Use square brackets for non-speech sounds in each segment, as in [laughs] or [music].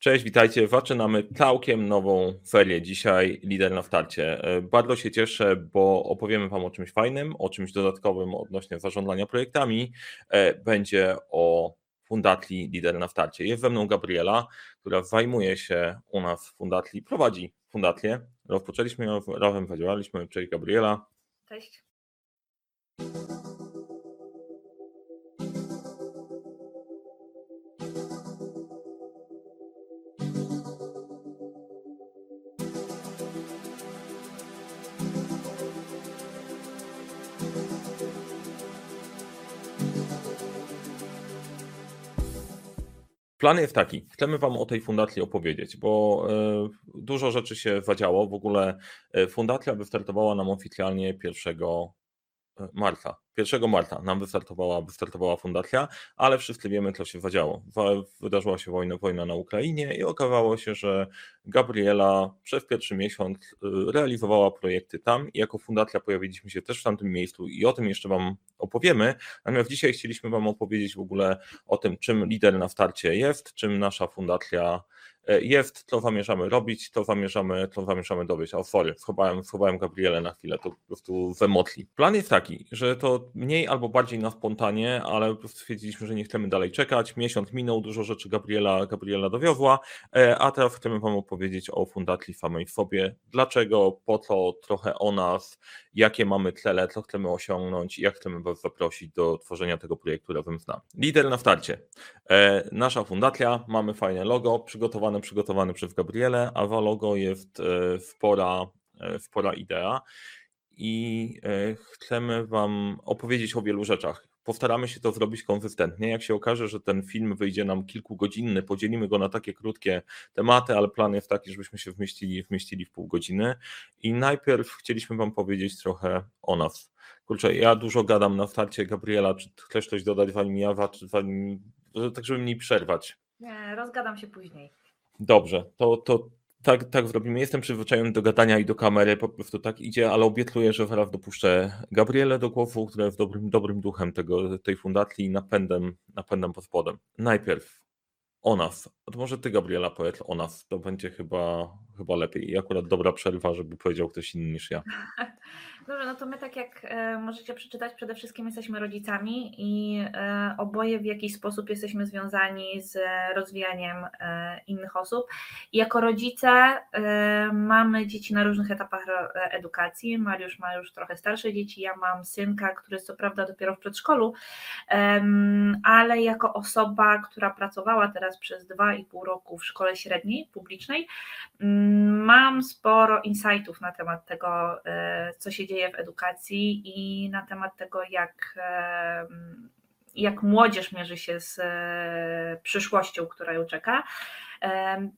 Cześć, witajcie. Zaczynamy całkiem nową serię dzisiaj Lider na starcie. E, bardzo się cieszę, bo opowiemy Wam o czymś fajnym, o czymś dodatkowym odnośnie zarządzania projektami. E, będzie o Fundacji Lider na starcie. Jest ze mną Gabriela, która zajmuje się u nas w Fundacji, prowadzi Fundację. Rozpoczęliśmy ją razem, zadziałaliśmy. Cześć Gabriela. Cześć. Plan jest taki, chcemy Wam o tej fundacji opowiedzieć, bo e, dużo rzeczy się zadziało. W ogóle e, fundacja wystartowała nam oficjalnie 1 marca. 1 marca nam wystartowała, wystartowała fundacja, ale wszyscy wiemy, co się zadziało. Wydarzyła się wojna, wojna na Ukrainie i okazało się, że Gabriela przez pierwszy miesiąc y, realizowała projekty tam i jako fundacja pojawiliśmy się też w tamtym miejscu i o tym jeszcze Wam opowiemy. Natomiast dzisiaj chcieliśmy Wam opowiedzieć w ogóle o tym, czym lider na starcie jest, czym nasza fundacja jest, co zamierzamy robić, to zamierzamy, to zamierzamy dowieść. O, sorry, schowałem, schowałem Gabrielę na chwilę, to po prostu w emocji. Plan jest taki, że to mniej albo bardziej na spontanie, ale stwierdziliśmy, że nie chcemy dalej czekać. Miesiąc minął, dużo rzeczy Gabriela, Gabriela dowiozła, e, a teraz chcemy Wam opowiedzieć o Fundacji Samej sobie. Dlaczego, po co, trochę o nas, jakie mamy cele, co chcemy osiągnąć i jak chcemy Was zaprosić do tworzenia tego projektu razem z nami. Lider na starcie. E, nasza fundacja, mamy fajne logo, przygotowane, przygotowane przez Gabrielę, a wa logo jest e, spora, e, spora idea i chcemy Wam opowiedzieć o wielu rzeczach. Postaramy się to zrobić konzystentnie. Jak się okaże, że ten film wyjdzie nam kilkugodzinny, podzielimy go na takie krótkie tematy, ale plan jest taki, żebyśmy się wmieścili, wmieścili w pół godziny. I najpierw chcieliśmy Wam powiedzieć trochę o nas. Kurczę, ja dużo gadam na starcie, Gabriela, czy chcesz coś dodać, zanim ja, zanim, tak żeby mi przerwać? Nie, rozgadam się później. Dobrze, to, to tak, tak zrobimy. Jestem przyzwyczajony do gadania i do kamery, po prostu tak idzie, ale obiecuję, że zaraz dopuszczę Gabrielę do głosu, która jest dobrym, dobrym duchem tego, tej fundacji i napędem, napędem pod spodem. Najpierw o nas. To może ty, Gabriela, powiedz o nas. To będzie chyba, chyba lepiej. I akurat dobra przerwa, żeby powiedział ktoś inny niż ja. [laughs] Dobrze, no to my tak jak e, możecie przeczytać, przede wszystkim jesteśmy rodzicami i e, oboje w jakiś sposób jesteśmy związani z rozwijaniem e, innych osób. I jako rodzice mamy dzieci na różnych etapach edukacji. Mariusz ma już trochę starsze dzieci, ja mam synka, który jest co prawda dopiero w przedszkolu, ale jako osoba, która pracowała teraz przez dwa i pół roku w szkole średniej, publicznej, mm, mam sporo insightów na temat tego, co się dzieje w edukacji i na temat tego, jak, jak młodzież mierzy się z e, przyszłością, która ją czeka.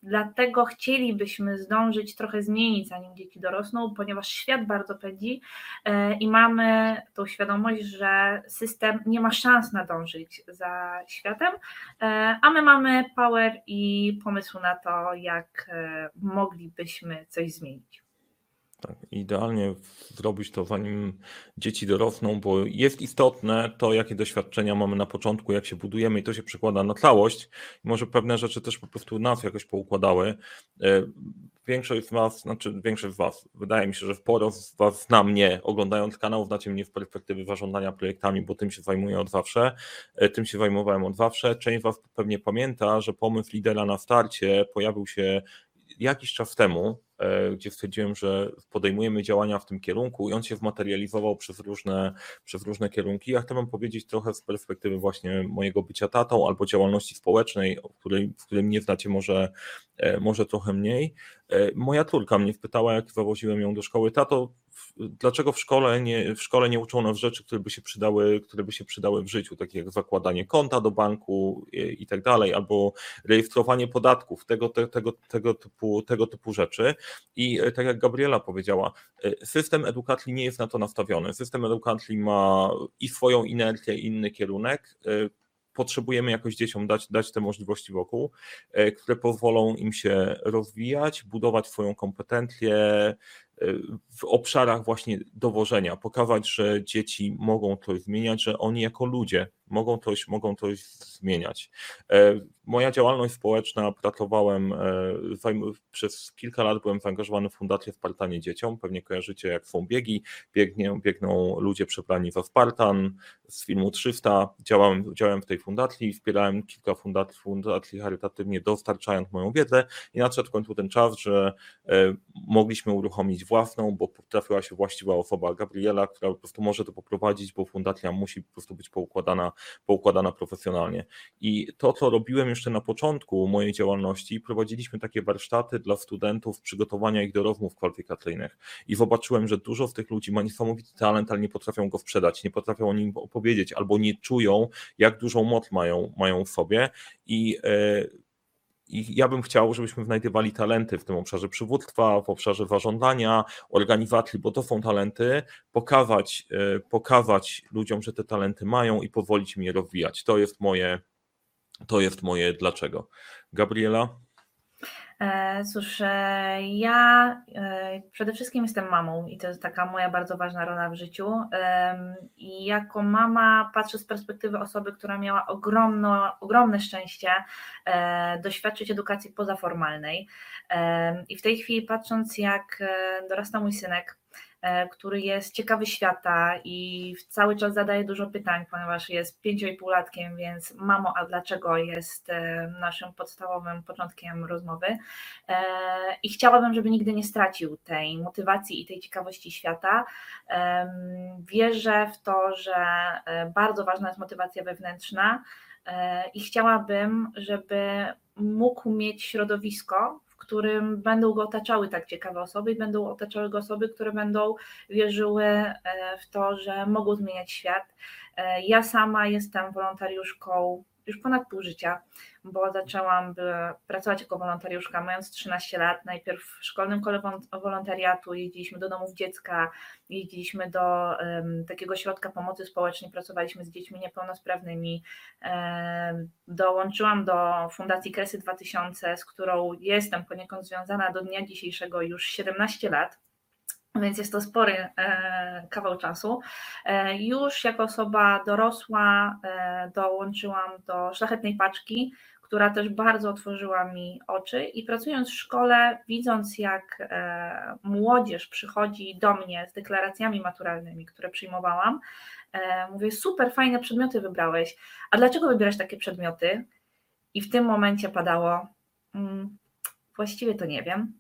Dlatego chcielibyśmy zdążyć trochę zmienić, zanim dzieci dorosną, ponieważ świat bardzo pędzi e, i mamy tą świadomość, że system nie ma szans nadążyć za światem, e, a my mamy power i pomysł na to, jak moglibyśmy coś zmienić. Tak, idealnie zrobić to zanim dzieci dorosną, bo jest istotne to, jakie doświadczenia mamy na początku, jak się budujemy i to się przekłada na całość. Może pewne rzeczy też po prostu nas jakoś poukładały. E, większość z Was, znaczy większość z Was, wydaje mi się, że sporo z Was zna mnie, oglądając kanał, znacie mnie w perspektywy zarządzania projektami, bo tym się zajmuję od zawsze, e, tym się zajmowałem od zawsze. Część z Was pewnie pamięta, że pomysł lidera na starcie pojawił się jakiś czas temu, gdzie stwierdziłem, że podejmujemy działania w tym kierunku i on się wmaterializował przez różne, przez różne kierunki. Ja chcę Wam powiedzieć trochę z perspektywy właśnie mojego bycia tatą albo działalności społecznej, w której, w której mnie znacie może, e, może trochę mniej. E, moja córka mnie spytała, jak zawoziłem ją do szkoły, tato, dlaczego w szkole nie, w szkole nie uczą nas rzeczy, które by się przydały, które by się przydały w życiu, takie jak zakładanie konta do banku i, i tak dalej, albo rejestrowanie podatków, tego, te, tego, tego, typu, tego typu rzeczy. I e, tak jak Gabriela powiedziała, e, system edukacji nie jest na to nastawiony. System edukacji ma i swoją inercję, i inny kierunek potrzebujemy jakoś dzieciom dać, dać te możliwości wokół, e, które pozwolą im się rozwijać, budować swoją kompetencję e, w obszarach właśnie dowożenia, pokazać, że dzieci mogą coś zmieniać, że oni jako ludzie mogą coś, mogą coś zmieniać. E, moja działalność społeczna, pracowałem, e, przez kilka lat byłem zaangażowany w Fundację Spartanie Dzieciom, pewnie kojarzycie jak są biegi, biegnie, biegną ludzie przebrani za Spartan z filmu 300, działałem, działałem w tej fundacji, wspierałem kilka fundacji, fundacji charytatywnie dostarczając moją wiedzę i nadszedł w końcu ten czas, że mogliśmy uruchomić własną, bo trafiła się właściwa osoba, Gabriela, która po prostu może to poprowadzić, bo fundacja musi po prostu być poukładana, poukładana profesjonalnie. I to, co robiłem jeszcze na początku mojej działalności, prowadziliśmy takie warsztaty dla studentów, przygotowania ich do rozmów kwalifikacyjnych. I zobaczyłem, że dużo z tych ludzi ma niesamowity talent, ale nie potrafią go sprzedać, nie potrafią o nim opowiedzieć, albo nie czują, jak dużą moc mają, mają w sobie. I yy, i ja bym chciał, żebyśmy znajdowali talenty w tym obszarze przywództwa, w obszarze zarządzania, organizacji, bo to są talenty, pokazać, e, pokazać ludziom, że te talenty mają i pozwolić im je rozwijać. To jest moje, to jest moje dlaczego. Gabriela? E, cóż, e, ja e, przede wszystkim jestem mamą i to jest taka moja bardzo ważna rola w życiu. I jako mama patrzę z perspektywy osoby, która miała ogromno, ogromne szczęście doświadczyć edukacji pozaformalnej. I w tej chwili patrząc, jak dorasta mój synek, który jest ciekawy świata i cały czas zadaje dużo pytań, ponieważ jest pięcioipulatkiem, więc mamo, a dlaczego jest e, naszym podstawowym początkiem rozmowy. E, I chciałabym, żeby nigdy nie stracił tej motywacji i tej ciekawości świata. Wierzę w to, że bardzo ważna jest motywacja wewnętrzna i chciałabym, żeby mógł mieć środowisko, którym będą go otaczały tak ciekawe osoby i będą otaczały go osoby, które będą wierzyły e, w to, że mogą zmieniać świat. E, ja sama jestem wolontariuszką już ponad pół życia, bo zaczęłam pracować jako wolontariuszka mając 13 lat, najpierw w szkolnym kole wolontariatu, jeździliśmy do domów dziecka, jeździliśmy do um, takiego środka pomocy społecznej, pracowaliśmy z dziećmi niepełnosprawnymi, um, dołączyłam do Fundacji Kresy 2000, z którą jestem poniekąd związana do dnia dzisiejszego już 17 lat, więc jest to spory e, kawał czasu. E, już jako osoba dorosła e, dołączyłam do szlachetnej paczki, która też bardzo otworzyła mi oczy i pracując w szkole, widząc jak młodzież przychodzi do mnie z deklaracjami maturalnymi, które przyjmowałam, mówię, super, fajne przedmioty wybrałeś, a dlaczego wybierasz takie przedmioty? I w tym momencie padało, mm, właściwie to nie wiem,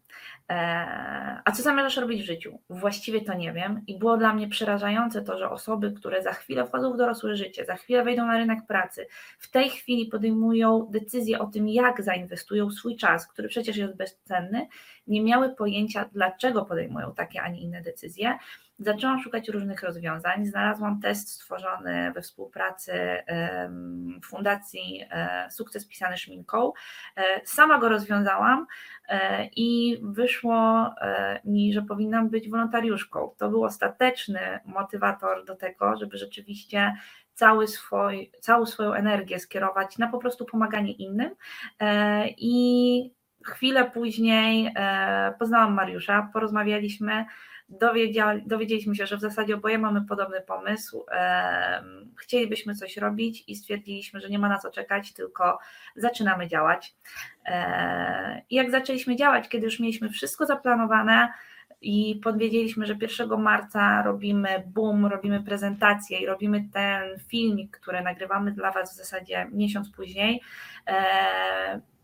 a co zamierzasz robić w życiu? Właściwie to nie wiem. I było dla mnie przerażające to, że osoby, które za chwilę wchodzą w dorosłe życie, za chwilę wejdą na rynek pracy, w tej chwili podejmują decyzję o tym, jak zainwestują swój czas, który przecież jest bezcenny, nie miały pojęcia, dlaczego podejmują takie, a nie inne decyzje. Zaczęłam szukać różnych rozwiązań. Znalazłam test stworzony we współpracy Fundacji e, Sukces Pisany Szminką. E, sama go rozwiązałam i wyszło e, mi, że powinnam być wolontariuszką. To był ostateczny motywator do tego, żeby rzeczywiście cały swój, całą swoją energię skierować na po prostu pomaganie innym. E, I chwilę później e, poznałam Mariusza, porozmawialiśmy dowiedzieliśmy się, że w zasadzie oboje mamy podobny pomysł. Chcielibyśmy coś robić i stwierdziliśmy, że nie ma na co czekać, tylko zaczynamy działać. I jak zaczęliśmy działać, kiedy już mieliśmy wszystko zaplanowane, i podwiedzieliśmy, że 1 marca robimy boom, robimy prezentację i robimy ten filmik, który nagrywamy dla Was w zasadzie miesiąc później,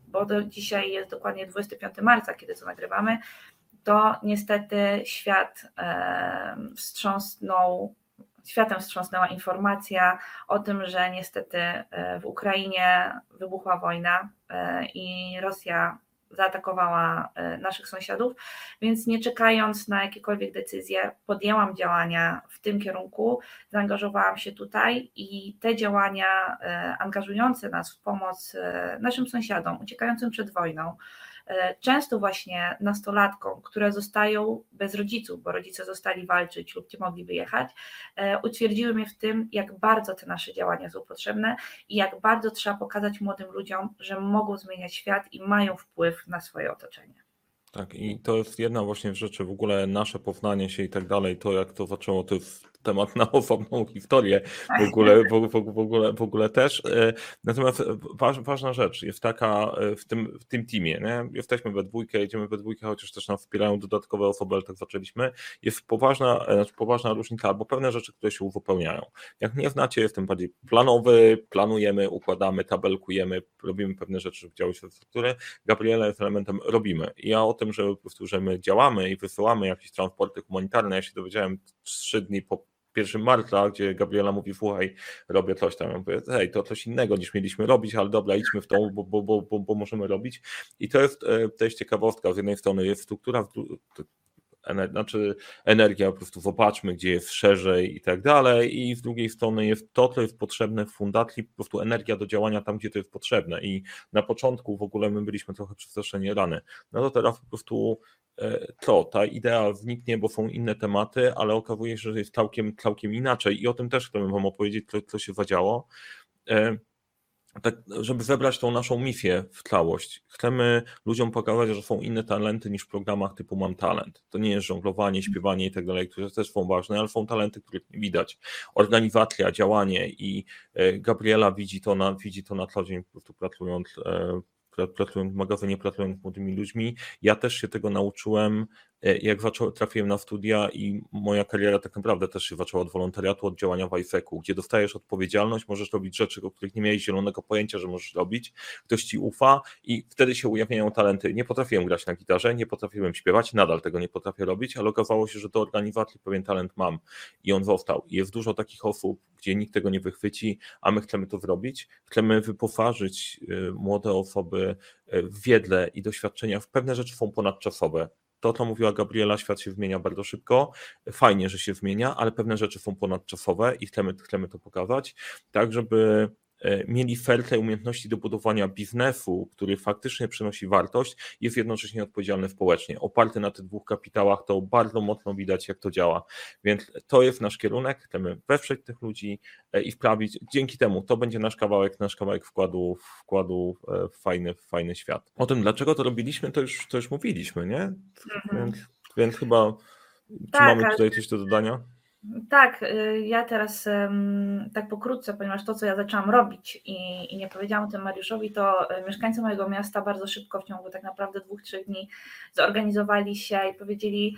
bo do dzisiaj jest dokładnie 25 marca, kiedy to nagrywamy, to niestety świat wstrząsnął, światem wstrząsnęła informacja o tym, że niestety e, w Ukrainie wybuchła wojna e, i Rosja zaatakowała e, naszych sąsiadów, więc nie czekając na jakiekolwiek decyzje, podjęłam działania w tym kierunku, zaangażowałam się tutaj i te działania angażujące nas w pomoc naszym sąsiadom uciekającym przed wojną, często właśnie nastolatkom, które zostają bez rodziców, bo rodzice zostali walczyć lub nie mogli wyjechać, e, utwierdziły mnie w tym, jak bardzo te nasze działania są potrzebne i jak bardzo trzeba pokazać młodym ludziom, że mogą zmieniać świat i mają wpływ na swoje otoczenie. Tak, i to jest jedna właśnie z rzeczy, w ogóle nasze poznanie się i tak dalej, to jak to zaczęło, to jest temat na osobną historię w ogóle, w, w, w, ogóle, w ogóle też. E, natomiast waż, ważna rzecz jest taka e, w tym, w tym teamie, nie? jesteśmy we dwójkę, jedziemy we dwójkę, chociaż też nam wspierają dodatkowe osoby, ale tak zaczęliśmy. Jest poważna, e, znaczy poważna różnica albo pewne rzeczy, które się uzupełniają. Jak nie znacie, jestem bardziej planowy, planujemy, układamy, tabelkujemy, robimy pewne rzeczy, żeby działy się struktury. Gabriela jest elementem robimy. I ja o tym, że po prostu, że my działamy i wysyłamy jakieś transporty humanitarne, ja się dowiedziałem trzy dni po 1 marca, gdzie Gabriela mówi, słuchaj, robię coś tam. Ja mówię, hej, to coś innego niż mieliśmy robić, ale dobra, idźmy w tą, bo, bo, bo, bo, bo możemy robić. I to jest, e, jest ciekawostka. Z jednej strony jest struktura, znaczy energia, po prostu zobaczmy, gdzie jest szerzej i tak dalej, i z drugiej strony jest to, co jest potrzebne w fundacji, po prostu energia do działania tam, gdzie to jest potrzebne i na początku w ogóle my byliśmy trochę przestraszeni rany, no to teraz po prostu to, ta idea wniknie, bo są inne tematy, ale okazuje się, że jest całkiem, całkiem inaczej i o tym też chcemy Wam opowiedzieć, co, co się zadziało. E, tak, żeby zebrać tą naszą misję w całość. Chcemy ludziom pokazać, że są inne talenty niż w programach typu Mam Talent. To nie jest żonglowanie, śpiewanie i tak dalej, które też są ważne, ale są talenty, których nie widać. Organizacja, działanie i e, Gabriela widzi to na, widzi to na co dzień, po prostu pracując w magazynie, z młodymi ludźmi. Ja też się tego nauczyłem jak zaczął, trafiłem na studia i moja kariera tak naprawdę też się zaczęła od wolontariatu, od działania w IFEC-u, gdzie dostajesz odpowiedzialność, możesz robić rzeczy, o których nie miałeś zielonego pojęcia, że możesz robić, ktoś ci ufa i wtedy się ujawniają talenty. Nie potrafiłem grać na gitarze, nie potrafiłem śpiewać, nadal tego nie potrafię robić, ale okazało się, że do organizacji pewien talent mam i on został. Jest dużo takich osób, gdzie nikt tego nie wychwyci, a my chcemy to zrobić. Chcemy wyposażyć y, młode osoby y, w wiedle i doświadczenia w pewne rzeczy są ponadczasowe to, co mówiła Gabriela, świat się zmienia bardzo szybko. Fajnie, że się zmienia, ale pewne rzeczy są ponadczasowe i chcemy, chcemy to pokazać, tak żeby mieli fertę umiejętności do budowania biznesu, który faktycznie przynosi wartość, jest jednocześnie odpowiedzialny społecznie. Oparty na tych dwóch kapitałach, to bardzo mocno widać, jak to działa. Więc to jest nasz kierunek, chcemy wesprzeć tych ludzi e, i wprawić, dzięki temu to będzie nasz kawałek, nasz kawałek wkładu, wkładu w fajny, w fajny świat. O tym, dlaczego to robiliśmy, to już, to już mówiliśmy, nie? Mhm. Więc, więc chyba, czy tak, mamy tutaj coś do dodania? Tak, y, ja teraz tak pokrótce, ponieważ to, co ja zaczęłam robić i, i nie powiedziałam tym Mariuszowi, to y, mieszkańcy mojego miasta bardzo szybko w ciągu tak naprawdę dwóch, trzech dni zorganizowali się i powiedzieli,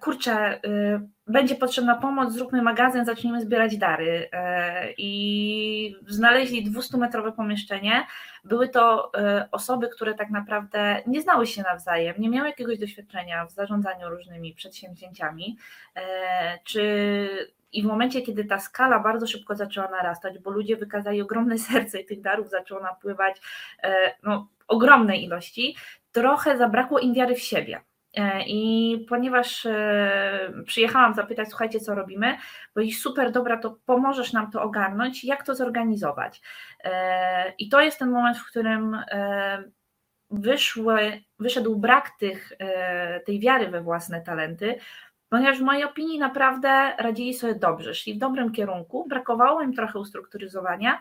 kurczę, y, będzie potrzebna pomoc, zróbmy magazyn, zacznijmy zbierać dary. E, I znaleźli 200-metrowe pomieszczenie. Były to e, osoby, które tak naprawdę nie znały się nawzajem, nie miały jakiegoś doświadczenia w zarządzaniu różnymi przedsięwzięciami, czy i w momencie, kiedy ta skala bardzo szybko zaczęła narastać, bo ludzie wykazali ogromne [laughs] serce i tych darów zaczęło napływać no, ogromnej ilości, trochę zabrakło im wiary w siebie. E, I ponieważ e, przyjechałam zapytać, słuchajcie, co robimy, bo i super, dobra, to pomożesz nam to ogarnąć, jak to zorganizować. E, I to jest ten moment, w którym wyszły, wyszedł brak tych, tej wiary we własne talenty, ponieważ w mojej opinii naprawdę radzili sobie dobrze, szli w dobrym kierunku, brakowało im trochę ustrukturyzowania,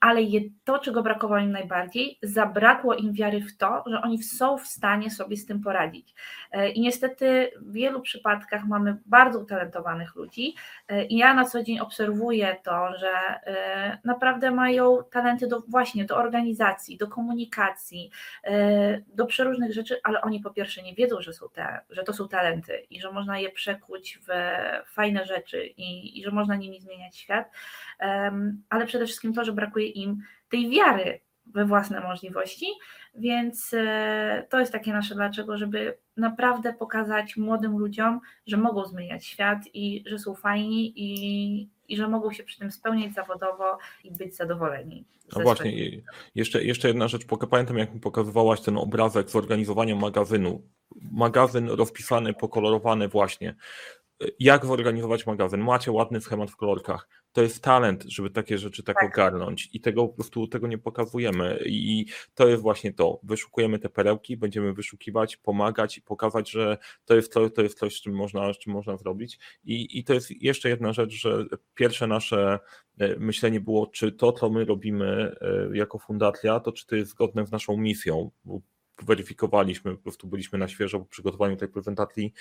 ale to, czego brakowało im najbardziej, zabrakło im wiary w to, że oni są w stanie sobie z tym poradzić. E, I niestety w wielu przypadkach mamy bardzo utalentowanych ludzi e, i ja na co dzień obserwuję to, że e, naprawdę mają talenty do właśnie do organizacji, do komunikacji, do przeróżnych rzeczy, ale oni po pierwsze nie wiedzą, że, są te, że to są talenty i że można je przekuć w fajne rzeczy i, i że można nimi zmieniać świat, ale przede wszystkim to, że brakuje im tej wiary we własne możliwości, więc e, to jest takie nasze dlaczego, żeby naprawdę pokazać młodym ludziom, że mogą zmieniać świat i że są fajni i, i że mogą się przy tym spełniać zawodowo i być zadowoleni. No właśnie, jeszcze, jeszcze jedna rzecz, pamiętam jak mi pokazywałaś ten obrazek zorganizowania magazynu. Magazyn rozpisany, pokolorowany właśnie. Jak zorganizować magazyn? Macie ładny schemat w kolorkach. To jest talent, żeby takie rzeczy tak, tak, ogarnąć i tego po prostu tego nie pokazujemy. I to jest właśnie to, wyszukujemy te perełki, będziemy wyszukiwać, pomagać i pokazać, że to jest, to, to jest coś, z czym można, z czym można zrobić. I, i to jest jeszcze jedna rzecz, że pierwsze nasze e, myślenie było, czy to, co my robimy e, jako fundacja, to czy to jest zgodne z naszą misją, weryfikowaliśmy, po prostu byliśmy na świeżo po przygotowaniu tej prezentacji,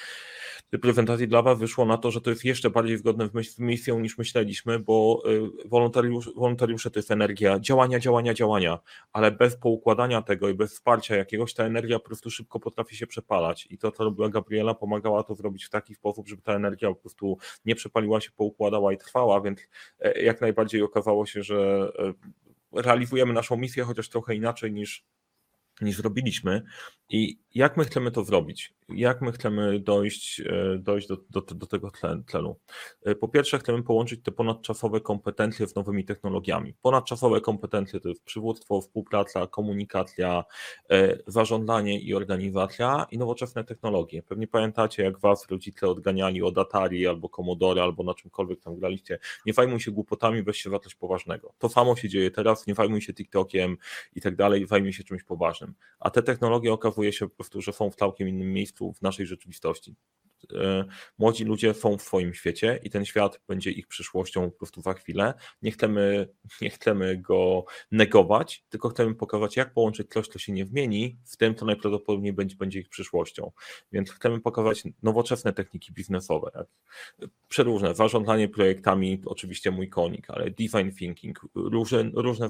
tej prezentacji dla Was, wyszło na to, że to jest jeszcze bardziej zgodne z misją niż myśleliśmy, bo y, wolontariusz, wolontariusze to jest energia działania, działania, działania, ale bez poukładania tego i bez wsparcia jakiegoś ta energia po prostu szybko potrafi się przepalać. I to, co robiła Gabriela, pomagała to zrobić w taki sposób, żeby ta energia po prostu nie przepaliła się, poukładała i trwała, więc e, jak najbardziej okazało się, że e, realizujemy naszą misję, chociaż trochę inaczej niż niż zrobiliśmy i jak my chcemy to zrobić, jak my chcemy dojść, e, dojść do, do, do tego celu. E, po pierwsze chcemy połączyć te ponadczasowe kompetencje z nowymi technologiami. Ponadczasowe kompetencje to jest przywództwo, współpraca, komunikacja, e, zarządzanie i organizacja i nowoczesne technologie. Pewnie pamiętacie jak was rodzice odganiali od Atari albo Commodore albo na czymkolwiek tam graliście. Nie zajmuj się głupotami, weź się za coś poważnego. To samo się dzieje teraz, nie zajmuj się TikTokiem i tak dalej, zajmuj się czymś poważnym. A te technologie okazuje się po prostu, że są w całkiem innym miejscu w naszej rzeczywistości. E, młodzi ludzie są w swoim świecie i ten świat będzie ich przyszłością po prostu za chwilę. Nie chcemy, nie chcemy go negować, tylko chcemy pokazać, jak połączyć coś, co się nie zmieni, z tym, co najprawdopodobniej będzie, będzie ich przyszłością. Więc chcemy pokazać nowoczesne techniki biznesowe, jak przeróżne, zarządzanie projektami, oczywiście mój konik, ale design thinking, różne, różne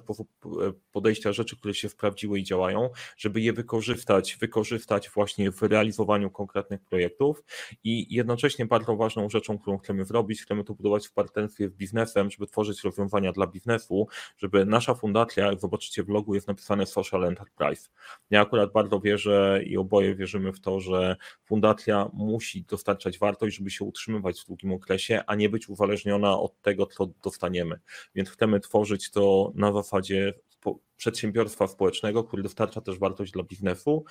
podejścia, rzeczy, które się sprawdziły i działają, żeby je wykorzystać, wykorzystać właśnie w realizowaniu konkretnych projektów i jednocześnie bardzo ważną rzeczą, którą chcemy zrobić, chcemy to budować w partnerstwie z biznesem, żeby tworzyć rozwiązania dla biznesu, żeby nasza fundacja, jak zobaczycie w logu, jest napisane Social Enterprise. Ja akurat bardzo wierzę i oboje wierzymy w to, że fundacja musi dostarczać wartość, żeby się utrzymywać w długim okresie, a nie być uzależniona od tego, co dostaniemy. Więc chcemy tworzyć to na zasadzie przedsiębiorstwa społecznego, który dostarcza też wartość dla biznesu,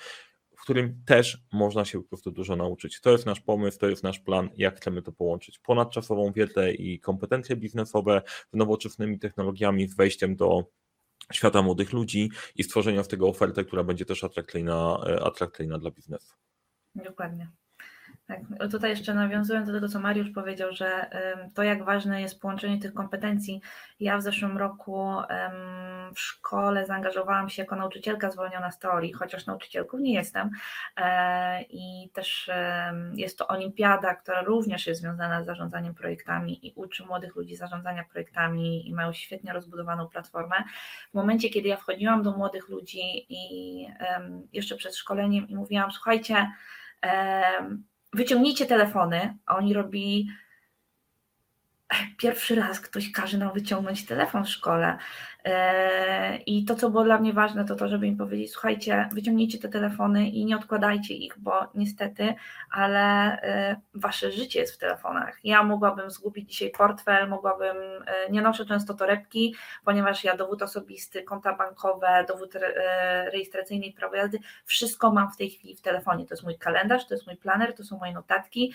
w którym też można się po prostu dużo nauczyć. To jest nasz pomysł, to jest nasz plan, jak chcemy to połączyć. Ponadczasową wiedzę i kompetencje biznesowe z nowoczesnymi technologiami, z wejściem do świata młodych ludzi i stworzenia z tego oferty, która będzie też atrakcyjna, e, atrakcyjna dla biznesu. Dokładnie. Tak, tutaj jeszcze nawiązując do tego, co Mariusz powiedział, że to jak ważne jest połączenie tych kompetencji. Ja w zeszłym roku w szkole zaangażowałam się jako nauczycielka zwolniona z teorii, chociaż nauczycielką nie jestem. E, I też jest to olimpiada, która również jest związana z zarządzaniem projektami i uczy młodych ludzi zarządzania projektami i mają świetnie rozbudowaną platformę. W momencie, kiedy ja wchodziłam do młodych ludzi i jeszcze przed szkoleniem i mówiłam, słuchajcie, wyciągnijcie telefony, a oni robi pierwszy raz ktoś każe nam wyciągnąć telefon w szkole. E, I to, co było dla mnie ważne, to to, żeby im powiedzieć: Słuchajcie, wyciągnijcie te telefony i nie odkładajcie ich, bo niestety, ale e, wasze życie jest w telefonach. Ja mogłabym zgubić dzisiaj portfel, mogłabym, e, nie noszę często torebki, ponieważ ja dowód osobisty, konta bankowe, dowód rejestracyjny i prawo jazdy, wszystko mam w tej chwili w telefonie. To jest mój kalendarz, to jest mój planer, to są moje notatki,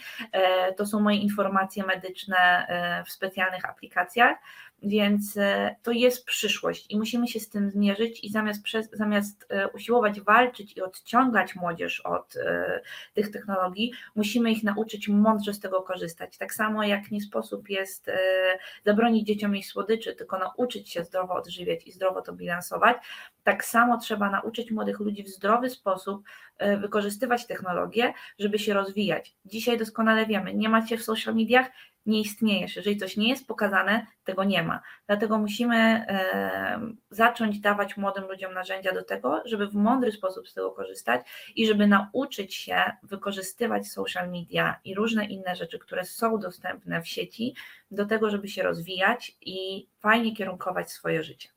to są moje informacje medyczne w specjalnych aplikacjach. Więc e, to jest przyszłość i musimy się z tym zmierzyć i zamiast, przez, zamiast e, usiłować walczyć i odciągać młodzież od e, tych technologii, musimy ich nauczyć mądrze z tego korzystać. Tak samo jak nie sposób jest zabronić dzieciom jej słodyczy, tylko nauczyć się zdrowo odżywiać i zdrowo to bilansować, tak samo trzeba nauczyć młodych ludzi w zdrowy sposób wykorzystywać technologię, żeby się rozwijać. Dzisiaj doskonale wiemy, nie macie w social mediach, nie istniejesz. Jeżeli coś nie jest pokazane, tego nie ma. Dlatego musimy zacząć dawać młodym ludziom narzędzia do tego, żeby w mądry sposób z tego korzystać i żeby nauczyć się wykorzystywać social media i różne inne rzeczy, które są dostępne w sieci, do tego, żeby się rozwijać i fajnie kierunkować swoje życie.